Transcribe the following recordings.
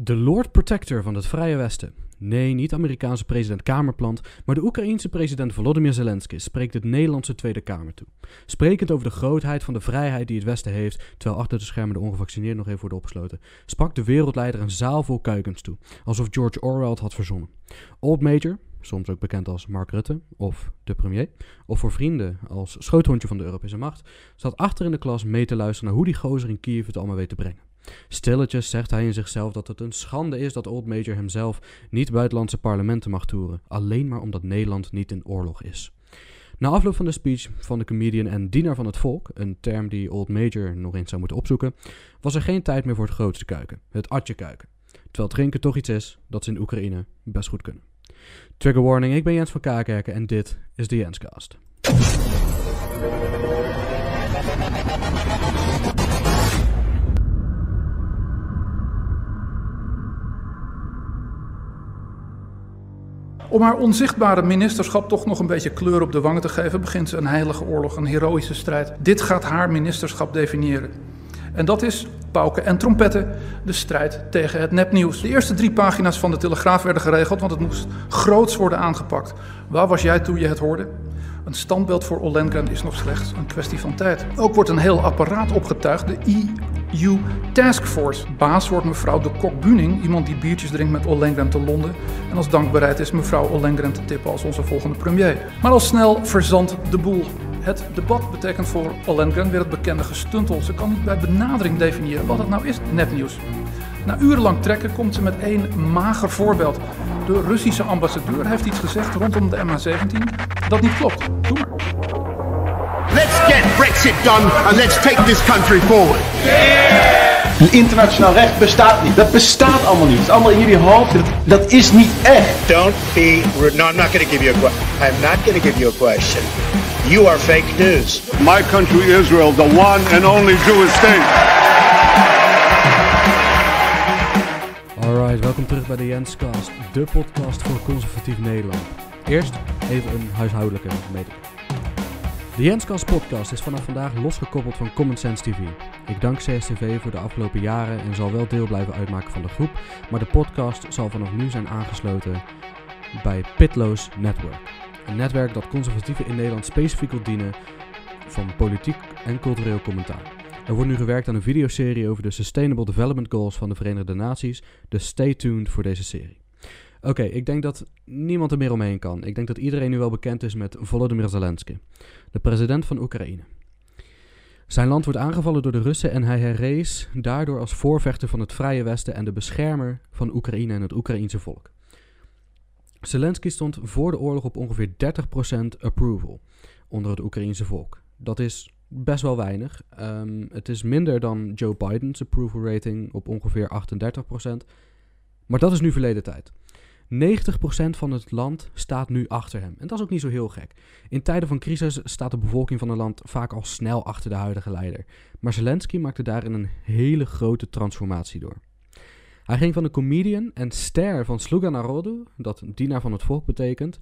De Lord Protector van het Vrije Westen. Nee, niet Amerikaanse president Kamerplant, maar de Oekraïense president Volodymyr Zelensky spreekt het Nederlandse Tweede Kamer toe. Sprekend over de grootheid van de vrijheid die het Westen heeft, terwijl achter de schermen de ongevaccineerden nog even worden opgesloten, sprak de wereldleider een zaal vol kuikens toe, alsof George Orwell het had verzonnen. Old Major, soms ook bekend als Mark Rutte of de premier, of voor vrienden als schoothondje van de Europese macht, zat achter in de klas mee te luisteren naar hoe die gozer in Kiev het allemaal weet te brengen. Stilletjes zegt hij in zichzelf dat het een schande is dat Old Major hemzelf niet buitenlandse parlementen mag toeren, alleen maar omdat Nederland niet in oorlog is. Na afloop van de speech van de comedian en dienaar van het volk, een term die Old Major nog eens zou moeten opzoeken, was er geen tijd meer voor het grootste kuiken, het atje kuiken. Terwijl drinken toch iets is dat ze in Oekraïne best goed kunnen. Trigger warning, ik ben Jens van Kakerken en dit is de Jenscast. Om haar onzichtbare ministerschap toch nog een beetje kleur op de wangen te geven, begint ze een heilige oorlog, een heroïsche strijd. Dit gaat haar ministerschap definiëren. En dat is pauken en trompetten, de strijd tegen het nepnieuws. De eerste drie pagina's van de Telegraaf werden geregeld, want het moest groots worden aangepakt. Waar was jij toen je het hoorde? Een standbeeld voor Ollengren is nog slechts een kwestie van tijd. Ook wordt een heel apparaat opgetuigd, de EU Taskforce. Baas wordt mevrouw de Kok-Buning, iemand die biertjes drinkt met Ollengren te Londen. En als dank bereid is mevrouw Ollengren te tippen als onze volgende premier. Maar al snel verzandt de boel. Het debat betekent voor Ollengren weer het bekende gestuntel. Ze kan niet bij benadering definiëren wat het nou is, nepnieuws. Na urenlang trekken komt ze met één mager voorbeeld. De Russische ambassadeur heeft iets gezegd rondom de MH17 dat niet klopt. Doe maar. Get Brexit done and let's take this country forward. Internationaal recht bestaat niet. Dat bestaat allemaal niet. Het is allemaal in jullie hoofd. Dat, dat is niet echt. Don't be rude. No, I'm not going to give you a question. I'm not going to give you a question. You are fake news. My country Israel, the one and only Jewish state. Alright, welkom terug bij de Jenscast, de podcast voor conservatief Nederland. Eerst even een huishoudelijke mededeling. De Jenscast podcast is vanaf vandaag losgekoppeld van Common Sense TV. Ik dank CSTV voor de afgelopen jaren en zal wel deel blijven uitmaken van de groep, maar de podcast zal vanaf nu zijn aangesloten bij Pitloos Network. Een netwerk dat conservatieven in Nederland specifiek wil dienen van politiek en cultureel commentaar. Er wordt nu gewerkt aan een videoserie over de Sustainable Development Goals van de Verenigde Naties, dus stay tuned voor deze serie. Oké, ik denk dat niemand er meer omheen kan. Ik denk dat iedereen nu wel bekend is met Volodymyr Zelensky, de president van Oekraïne. Zijn land wordt aangevallen door de Russen en hij herrees daardoor als voorvechter van het Vrije Westen en de beschermer van Oekraïne en het Oekraïense volk. Zelensky stond voor de oorlog op ongeveer 30% approval onder het Oekraïense volk. Dat is best wel weinig. Ehm, het is minder dan Joe Biden's approval rating op ongeveer 38%. Maar dat is nu verleden tijd. 90% van het land staat nu achter hem. En dat is ook niet zo heel gek. In tijden van crisis staat de bevolking van een land vaak al snel achter de huidige leider. Maar Zelensky maakte daarin een hele grote transformatie door. Hij ging van een comedian en ster van Sluga Narodu, dat dienaar van het volk betekent,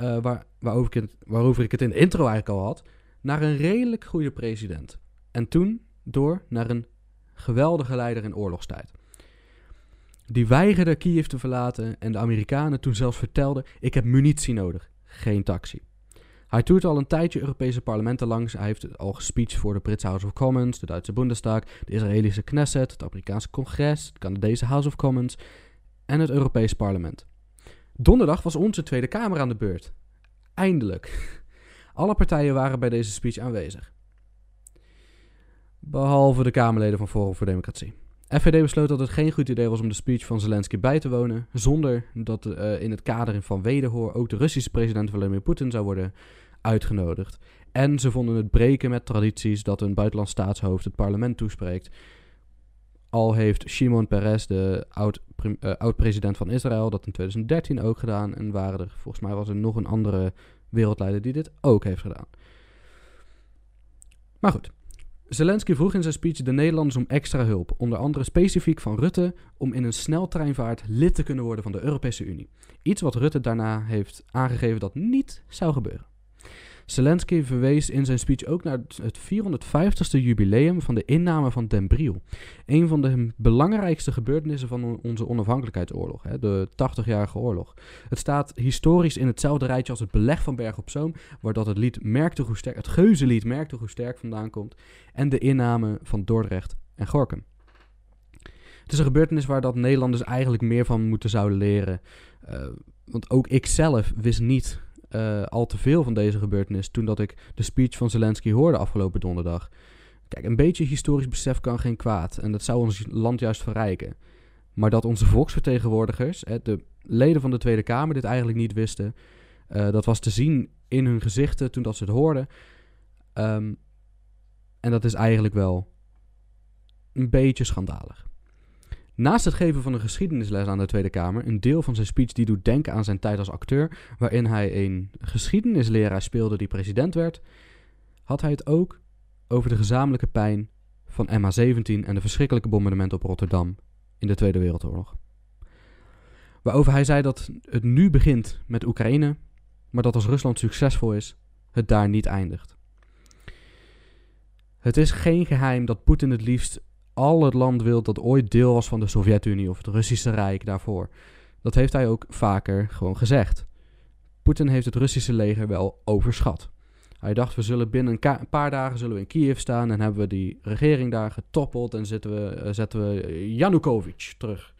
uh, waar, waarover, ik het, waarover ik het in de intro eigenlijk al had, naar een redelijk goede president. En toen door naar een geweldige leider in oorlogstijd. Die weigerde Kiev te verlaten en de Amerikanen toen zelfs vertelden: Ik heb munitie nodig, geen taxi. Hij toert al een tijdje Europese parlementen langs. Hij heeft al gespeecht voor de Britse House of Commons, de Duitse Bundestag, de Israëlische Knesset, het Amerikaanse Congres, het Canadese House of Commons en het Europees Parlement. Donderdag was onze Tweede Kamer aan de beurt. Eindelijk. Alle partijen waren bij deze speech aanwezig. Behalve de Kamerleden van Forum voor Democratie. FVD besloot dat het geen goed idee was om de speech van Zelensky bij te wonen, zonder dat uh, in het kader van wederhoor ook de Russische president Vladimir Poetin zou worden uitgenodigd. En ze vonden het breken met tradities dat een buitenlands staatshoofd het parlement toespreekt. Al heeft Shimon Peres, de eh, oud-president van Israël, dat in 2013 ook gedaan. En waren er, volgens mij was er nog een andere wereldleider die dit ook heeft gedaan. Maar goed. Zelensky vroeg in zijn speech de Nederlanders om extra hulp, onder andere specifiek van Rutte, om in een sneltreinvaart lid te kunnen worden van de Europese Unie. Iets wat Rutte daarna heeft aangegeven dat niet zou gebeuren. Zelensky verwees in zijn speech ook naar het 450ste jubileum van de inname van Den Briel. Een van de belangrijkste gebeurtenissen van onze onafhankelijkheidsoorlog, hè, de 80-jarige oorlog. Het staat historisch in hetzelfde rijtje als het beleg van Berg op Zoom, waar dat het lied Merkte hoe sterk, het geuzenlied Merkte hoe sterk vandaan komt, en de inname van Dordrecht en Gorkum. Het is een gebeurtenis waar dat Nederlanders eigenlijk meer van moeten zouden leren. Uh, want ook ik zelf wist niet uh, al te veel van deze gebeurtenis toen dat ik de speech van Zelensky hoorde afgelopen donderdag. Kijk, een beetje historisch besef kan geen kwaad en dat zou ons land juist verrijken. Maar dat onze volksvertegenwoordigers, hè, de leden van de Tweede Kamer, dit eigenlijk niet wisten, uh, dat was te zien in hun gezichten toen dat ze het hoorden. Um, en dat is eigenlijk wel een beetje schandalig. Naast het geven van een geschiedenisles aan de Tweede Kamer, een deel van zijn speech die doet denken aan zijn tijd als acteur, waarin hij een geschiedenisleraar speelde die president werd, had hij het ook over de gezamenlijke pijn van MH17 en de verschrikkelijke bombardementen op Rotterdam in de Tweede Wereldoorlog. Waarover hij zei dat het nu begint met Oekraïne, maar dat als Rusland succesvol is, het daar niet eindigt. Het is geen geheim dat Poetin het liefst al het land wil dat ooit deel was van de Sovjet-Unie of het Russische Rijk daarvoor. Dat heeft hij ook vaker gewoon gezegd. Poetin heeft het Russische leger wel overschat. Hij dacht, we zullen binnen een, paar dagen zullen we in Kiev staan en hebben we die regering daar getoppeld en zetten we, uh, zetten we Yanukovych terug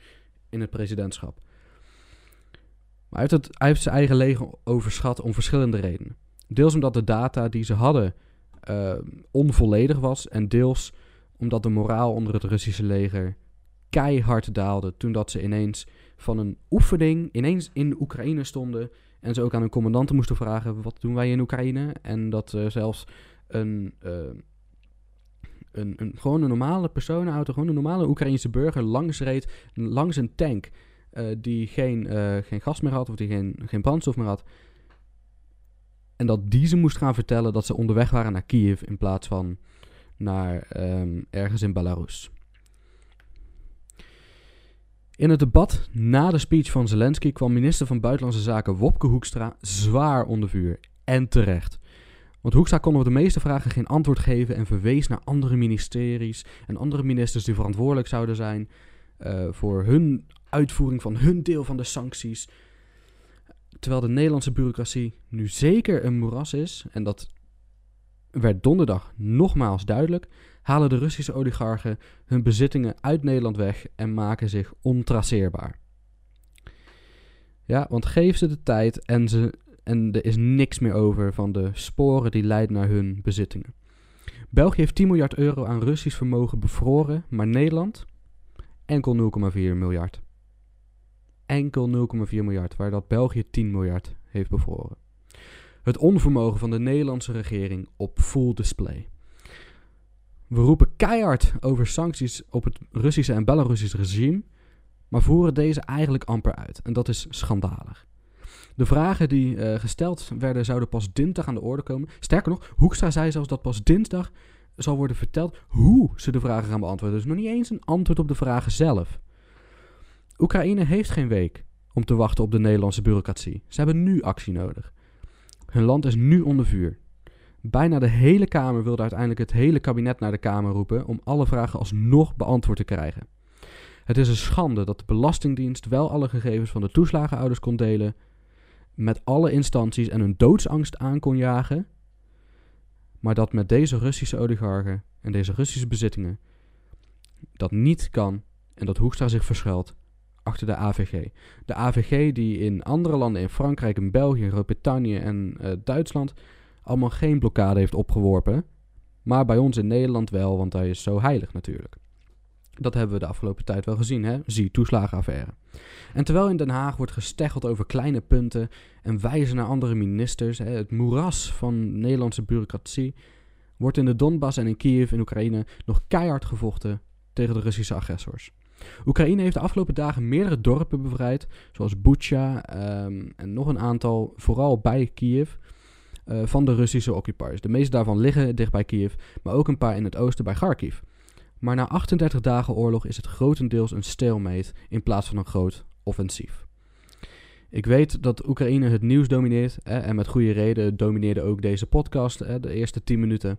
in het presidentschap. Maar hij heeft, het, hij heeft zijn eigen leger overschat om verschillende redenen. Deels omdat de data die ze hadden uh, onvolledig was en deels omdat de moraal onder het Russische leger keihard daalde toen dat ze ineens van een oefening ineens in Oekraïne stonden en ze ook aan hun commandanten moesten vragen wat doen wij in Oekraïne en dat uh, zelfs een, uh, een, een, gewoon een normale personenauto, gewoon een normale Oekraïnse burger langs reed, langs een tank uh, die geen, geen gas meer had of die geen, geen brandstof meer had. En dat die ze moest gaan vertellen dat ze onderweg waren naar Kiev in plaats van naar um, ergens in Belarus. In het debat na de speech van Zelensky kwam minister van Buitenlandse Zaken Wopke Hoekstra zwaar onder vuur. En terecht. Want Hoekstra kon op de meeste vragen geen antwoord geven en verwees naar andere ministeries en andere ministers die verantwoordelijk zouden zijn uh, voor hun uitvoering van hun deel van de sancties. Terwijl de Nederlandse bureaucratie nu zeker een moeras is, en dat werd donderdag nogmaals duidelijk, halen de Russische oligarchen hun bezittingen uit Nederland weg en maken zich ontraceerbaar. Ja, want geef ze de tijd en, ze, en er is niks meer over van de sporen die leiden naar hun bezittingen. België heeft 10 miljard euro aan Russisch vermogen bevroren, maar Nederland enkel 0,4 miljard. Enkel 0,4 miljard, waar dat België 10 miljard heeft bevroren het onvermogen van de Nederlandse regering op full display. We roepen keihard over sancties op het Russische en Belarussische regime, maar voeren deze eigenlijk amper uit. En dat is schandalig. De vragen die uh, gesteld werden zouden pas dinsdag aan de orde komen. Sterker nog, Hoekstra zei zelfs dat pas dinsdag zal worden verteld hoe ze de vragen gaan beantwoorden. Dus nog niet eens een antwoord op de vragen zelf. Oekraïne heeft geen week om te wachten op de Nederlandse bureaucratie. Ze hebben nu actie nodig. Hun land is nu onder vuur. Bijna de hele Kamer wilde uiteindelijk het hele kabinet naar de Kamer roepen om alle vragen alsnog beantwoord te krijgen. Het is een schande dat de Belastingdienst wel alle gegevens van de toeslagenouders kon delen, met alle instanties en hun doodsangst aan kon jagen, maar dat met deze Russische oligarchen en deze Russische bezittingen dat niet kan en dat Hoekstra zich verschuilt achter de AVG. De AVG die in andere landen, in Frankrijk en België, Groot-Brittannië en uh, Duitsland, allemaal geen blokkade heeft opgeworpen. Maar bij ons in Nederland wel, want hij is zo heilig natuurlijk. Dat hebben we de afgelopen tijd wel gezien, hè? Zie toeslagenaffaire. En terwijl in Den Haag wordt gesteggeld over kleine punten en wijzen naar andere ministers, hè, het moeras van Nederlandse bureaucratie, wordt in de Donbass en in Kiev in Oekraïne nog keihard gevochten tegen de Russische agressors. Oekraïne heeft de afgelopen dagen meerdere dorpen bevrijd, zoals Bucha um, en nog een aantal, vooral bij Kiev, uh, van de Russische occupiers. De meeste daarvan liggen dicht bij Kiev, maar ook een paar in het oosten bij Kharkiv. Maar na 38 dagen oorlog is het grotendeels een stalemate in plaats van een groot offensief. Ik weet dat Oekraïne het nieuws domineert. En met goede reden domineerde ook deze podcast de eerste 10 minuten.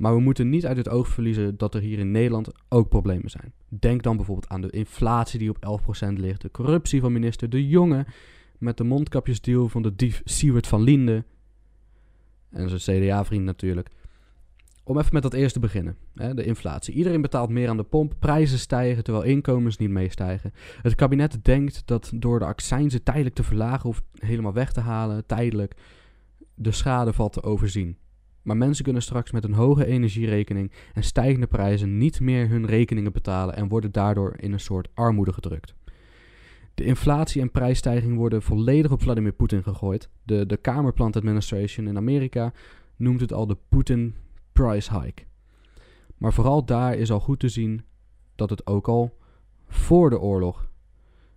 Maar we moeten niet uit het oog verliezen dat er hier in Nederland ook problemen zijn. Denk dan bijvoorbeeld aan de inflatie die op 11% ligt, de corruptie van minister De Jonge, met de mondkapjesdeal van de dief Siewert van Linde. En zijn CDA-vriend natuurlijk. Om even met dat eerste te beginnen. Hè, de inflatie. Iedereen betaalt meer aan de pomp, prijzen stijgen terwijl inkomens niet meestijgen. Het kabinet denkt dat door de accijnzen tijdelijk te verlagen of helemaal weg te halen, tijdelijk, de schade valt te overzien. Maar mensen kunnen straks met een hoge energierekening en stijgende prijzen niet meer hun rekeningen betalen en worden daardoor in een soort armoede gedrukt. De inflatie en prijsstijging worden volledig op Vladimir Poetin gegooid. De, de Kamerplant Administration in Amerika noemt het al de Putin price hike. Maar vooral daar is al goed te zien dat het ook al voor de oorlog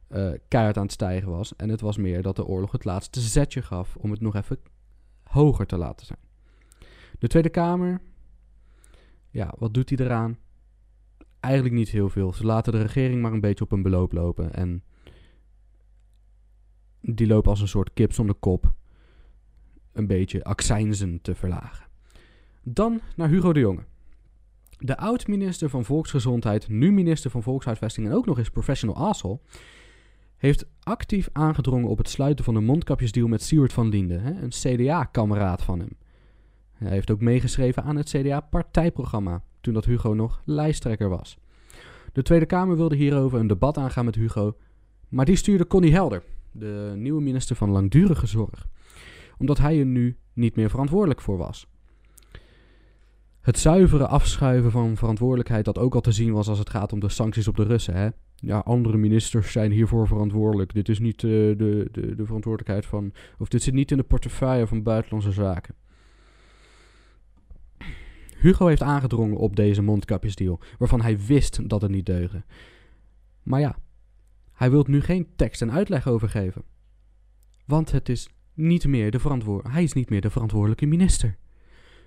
uh, keihard aan het stijgen was. En het was meer dat de oorlog het laatste zetje gaf om het nog even hoger te laten zijn. De Tweede Kamer, ja, wat doet hij eraan? Eigenlijk niet heel veel. Ze laten de regering maar een beetje op een beloop lopen. En die lopen als een soort kip zonder kop een beetje accijnzen te verlagen. Dan naar Hugo de Jonge. De oud-minister van Volksgezondheid, nu minister van Volkshuisvesting en ook nog eens professional asshole, heeft actief aangedrongen op het sluiten van de mondkapjesdeal met Siewert van Liende, een CDA-kameraad van hem. Hij heeft ook meegeschreven aan het CDA-partijprogramma, toen dat Hugo nog lijsttrekker was. De Tweede Kamer wilde hierover een debat aangaan met Hugo, maar die stuurde Connie Helder, de nieuwe minister van Langdurige Zorg, omdat hij er nu niet meer verantwoordelijk voor was. Het zuivere afschuiven van verantwoordelijkheid dat ook al te zien was als het gaat om de sancties op de Russen. Hè? Ja, andere ministers zijn hiervoor verantwoordelijk. Dit is niet uh, de, de, de verantwoordelijkheid van. Of dit zit niet in de portefeuille van buitenlandse zaken. Hugo heeft aangedrongen op deze mondkapjesdeal, waarvan hij wist dat het niet deugde. Maar ja, hij wil nu geen tekst en uitleg over geven. Want het is niet meer de verantwoord hij is niet meer de verantwoordelijke minister.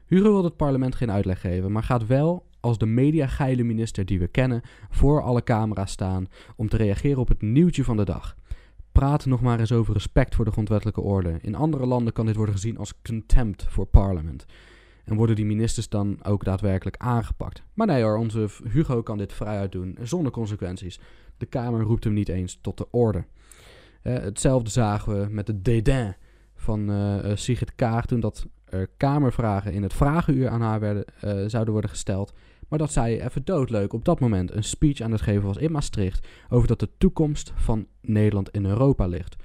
Hugo wil het parlement geen uitleg geven, maar gaat wel als de mediageile minister die we kennen voor alle camera's staan om te reageren op het nieuwtje van de dag. Praat nog maar eens over respect voor de grondwettelijke orde. In andere landen kan dit worden gezien als contempt voor parlement. En worden die ministers dan ook daadwerkelijk aangepakt? Maar nee hoor, onze Hugo kan dit vrijuit doen, zonder consequenties. De Kamer roept hem niet eens tot de orde. Eh, hetzelfde zagen we met de dédain van uh, Sigrid Kaag toen dat er Kamervragen in het vragenuur aan haar werden, zouden worden gesteld. Maar dat zij even doodleuk op dat moment een speech aan het geven was in Maastricht over dat de toekomst van Nederland in Europa ligt.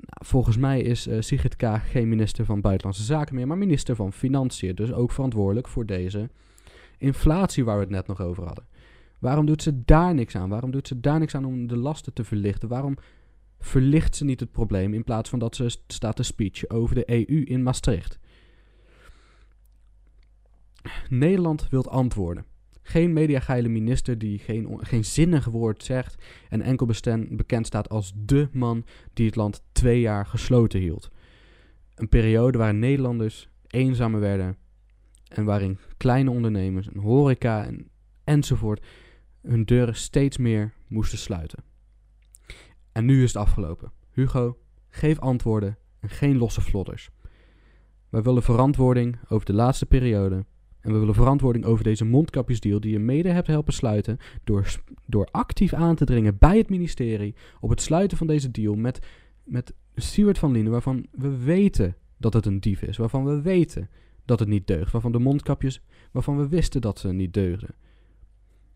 Nou, volgens mij is uh, Sigrid Kaag geen minister van Buitenlandse Zaken meer, maar minister van Financiën. Dus ook verantwoordelijk voor deze inflatie waar we het net nog over hadden. Waarom doet ze daar niks aan? Waarom doet ze daar niks aan om de lasten te verlichten? Waarom verlicht ze niet het probleem in plaats van dat ze staat te speech over de EU in Maastricht? Nederland wilt antwoorden. Geen mediageile minister die geen, geen zinnig woord zegt en enkel bekend staat als dé man die het land twee jaar gesloten hield. Een periode waarin Nederlanders eenzamer werden en waarin kleine ondernemers, een horeca en, enzovoort hun deuren steeds meer moesten sluiten. En nu is het afgelopen. Hugo, geef antwoorden en geen losse vlodders. Wij willen verantwoording over de laatste periode en we willen verantwoording over deze mondkapjesdeal die je mede hebt helpen sluiten door, door actief aan te dringen bij het ministerie op het sluiten van deze deal met, met Stuart van Linden, waarvan we weten dat het een dief is, waarvan we weten dat het niet deugt, waarvan de mondkapjes, waarvan we wisten dat ze niet deugden.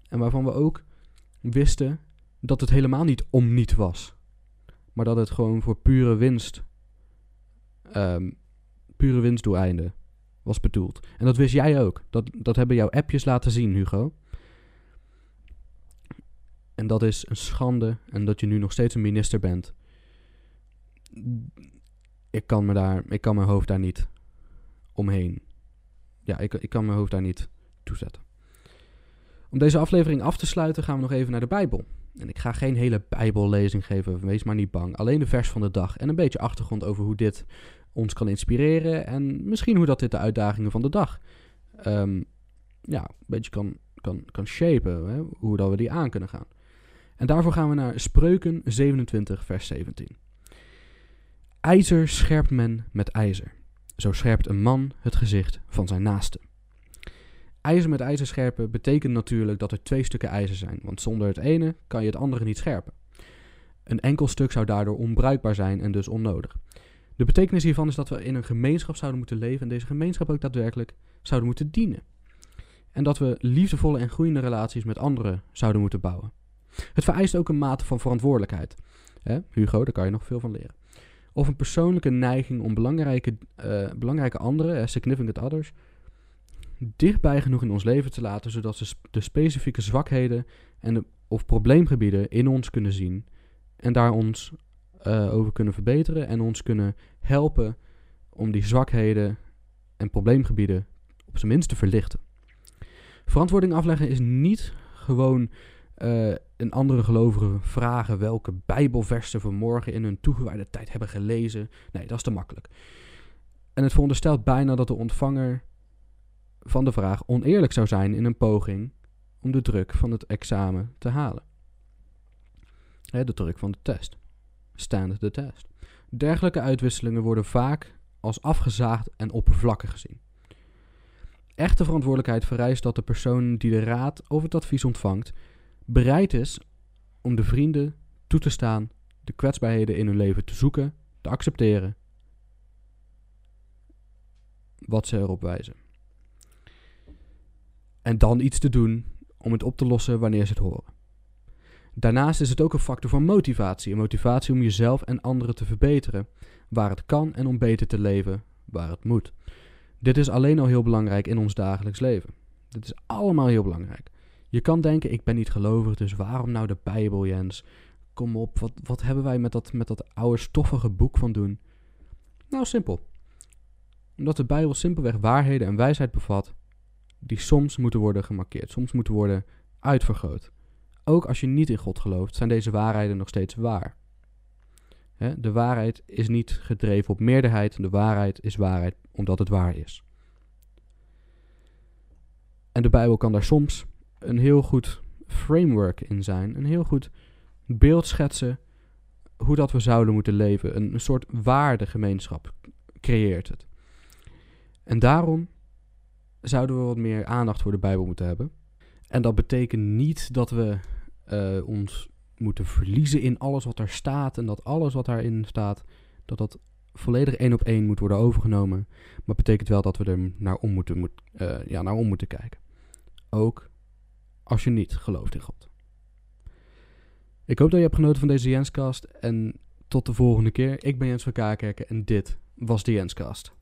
En waarvan we ook wisten dat het helemaal niet om niet was, maar dat het gewoon voor pure winst, um, pure winstdoeleinden was bedoeld. En dat wist jij ook. Dat, dat hebben jouw appjes laten zien, Hugo. En dat is een schande. En dat je nu nog steeds een minister bent. Ik kan, me daar, ik kan mijn hoofd daar niet omheen. Ja, ik, ik kan mijn hoofd daar niet toezetten. Om deze aflevering af te sluiten gaan we nog even naar de Bijbel. En ik ga geen hele Bijbellezing geven, wees maar niet bang. Alleen de vers van de dag en een beetje achtergrond over hoe dit ons kan inspireren. En misschien hoe dat dit de uitdagingen van de dag um, ja, een beetje kan, kan, kan shapen. Hè? Hoe dat we die aan kunnen gaan. En daarvoor gaan we naar Spreuken 27, vers 17. IJzer scherpt men met ijzer. Zo scherpt een man het gezicht van zijn naaste. IJzer met ijzer scherpen betekent natuurlijk dat er twee stukken ijzer zijn, want zonder het ene kan je het andere niet scherpen. Een enkel stuk zou daardoor onbruikbaar zijn en dus onnodig. De betekenis hiervan is dat we in een gemeenschap zouden moeten leven en deze gemeenschap ook daadwerkelijk zouden moeten dienen. En dat we liefdevolle en groeiende relaties met anderen zouden moeten bouwen. Het vereist ook een mate van verantwoordelijkheid. Hè? Hugo, daar kan je nog veel van leren. Of een persoonlijke neiging om belangrijke, uh, belangrijke anderen, significant others, dichtbij genoeg in ons leven te laten, zodat ze de specifieke zwakheden en de, of probleemgebieden in ons kunnen zien en daar ons uh, over kunnen verbeteren en ons kunnen helpen om die zwakheden en probleemgebieden op zijn minst te verlichten. Verantwoording afleggen is niet gewoon uh, een andere gelovige vragen welke Bijbelversen vanmorgen in hun toegewijde tijd hebben gelezen. Nee, dat is te makkelijk. En het veronderstelt bijna dat de ontvanger van de vraag oneerlijk zou zijn in een poging om de druk van het examen te halen. De druk van de test. Stand the test. Dergelijke uitwisselingen worden vaak als afgezaagd en oppervlakkig gezien. Echte verantwoordelijkheid vereist dat de persoon die de raad of het advies ontvangt bereid is om de vrienden toe te staan de kwetsbaarheden in hun leven te zoeken, te accepteren, wat ze erop wijzen. En dan iets te doen om het op te lossen wanneer ze het horen. Daarnaast is het ook een factor van motivatie. Een motivatie om jezelf en anderen te verbeteren, waar het kan en om beter te leven, waar het moet. Dit is alleen al heel belangrijk in ons dagelijks leven. Dit is allemaal heel belangrijk. Je kan denken, ik ben niet gelovig, dus waarom nou de Bijbel, Jens? Kom op, wat, wat hebben wij met dat, met dat oude stoffige boek van doen? Nou, simpel. Omdat de Bijbel simpelweg waarheden en wijsheid bevat die soms moeten worden gemarkeerd, soms moeten worden uitvergroot. Ook als je niet in God gelooft, zijn deze waarheden nog steeds waar. de waarheid is niet gedreven op meerderheid, de waarheid is waarheid omdat het waar is. En de Bijbel kan daar soms een heel goed framework in zijn, een heel goed beeld schetsen hoe dat we zouden moeten leven. Een, soort waardegemeenschap creëert het. En daarom zouden we wat meer aandacht voor de Bijbel moeten hebben. En dat betekent niet dat we uh, ons moeten verliezen in alles wat er staat en dat alles wat daarin staat, dat dat volledig één op één moet worden overgenomen. Maar betekent wel dat we er naar om moeten, moet, uh, ja, naar moeten kijken. Ook als je niet gelooft in God. Ik hoop dat je hebt genoten van deze Jenscast en tot de volgende keer. Ik ben Jens van Kakerken en dit was de Jenscast.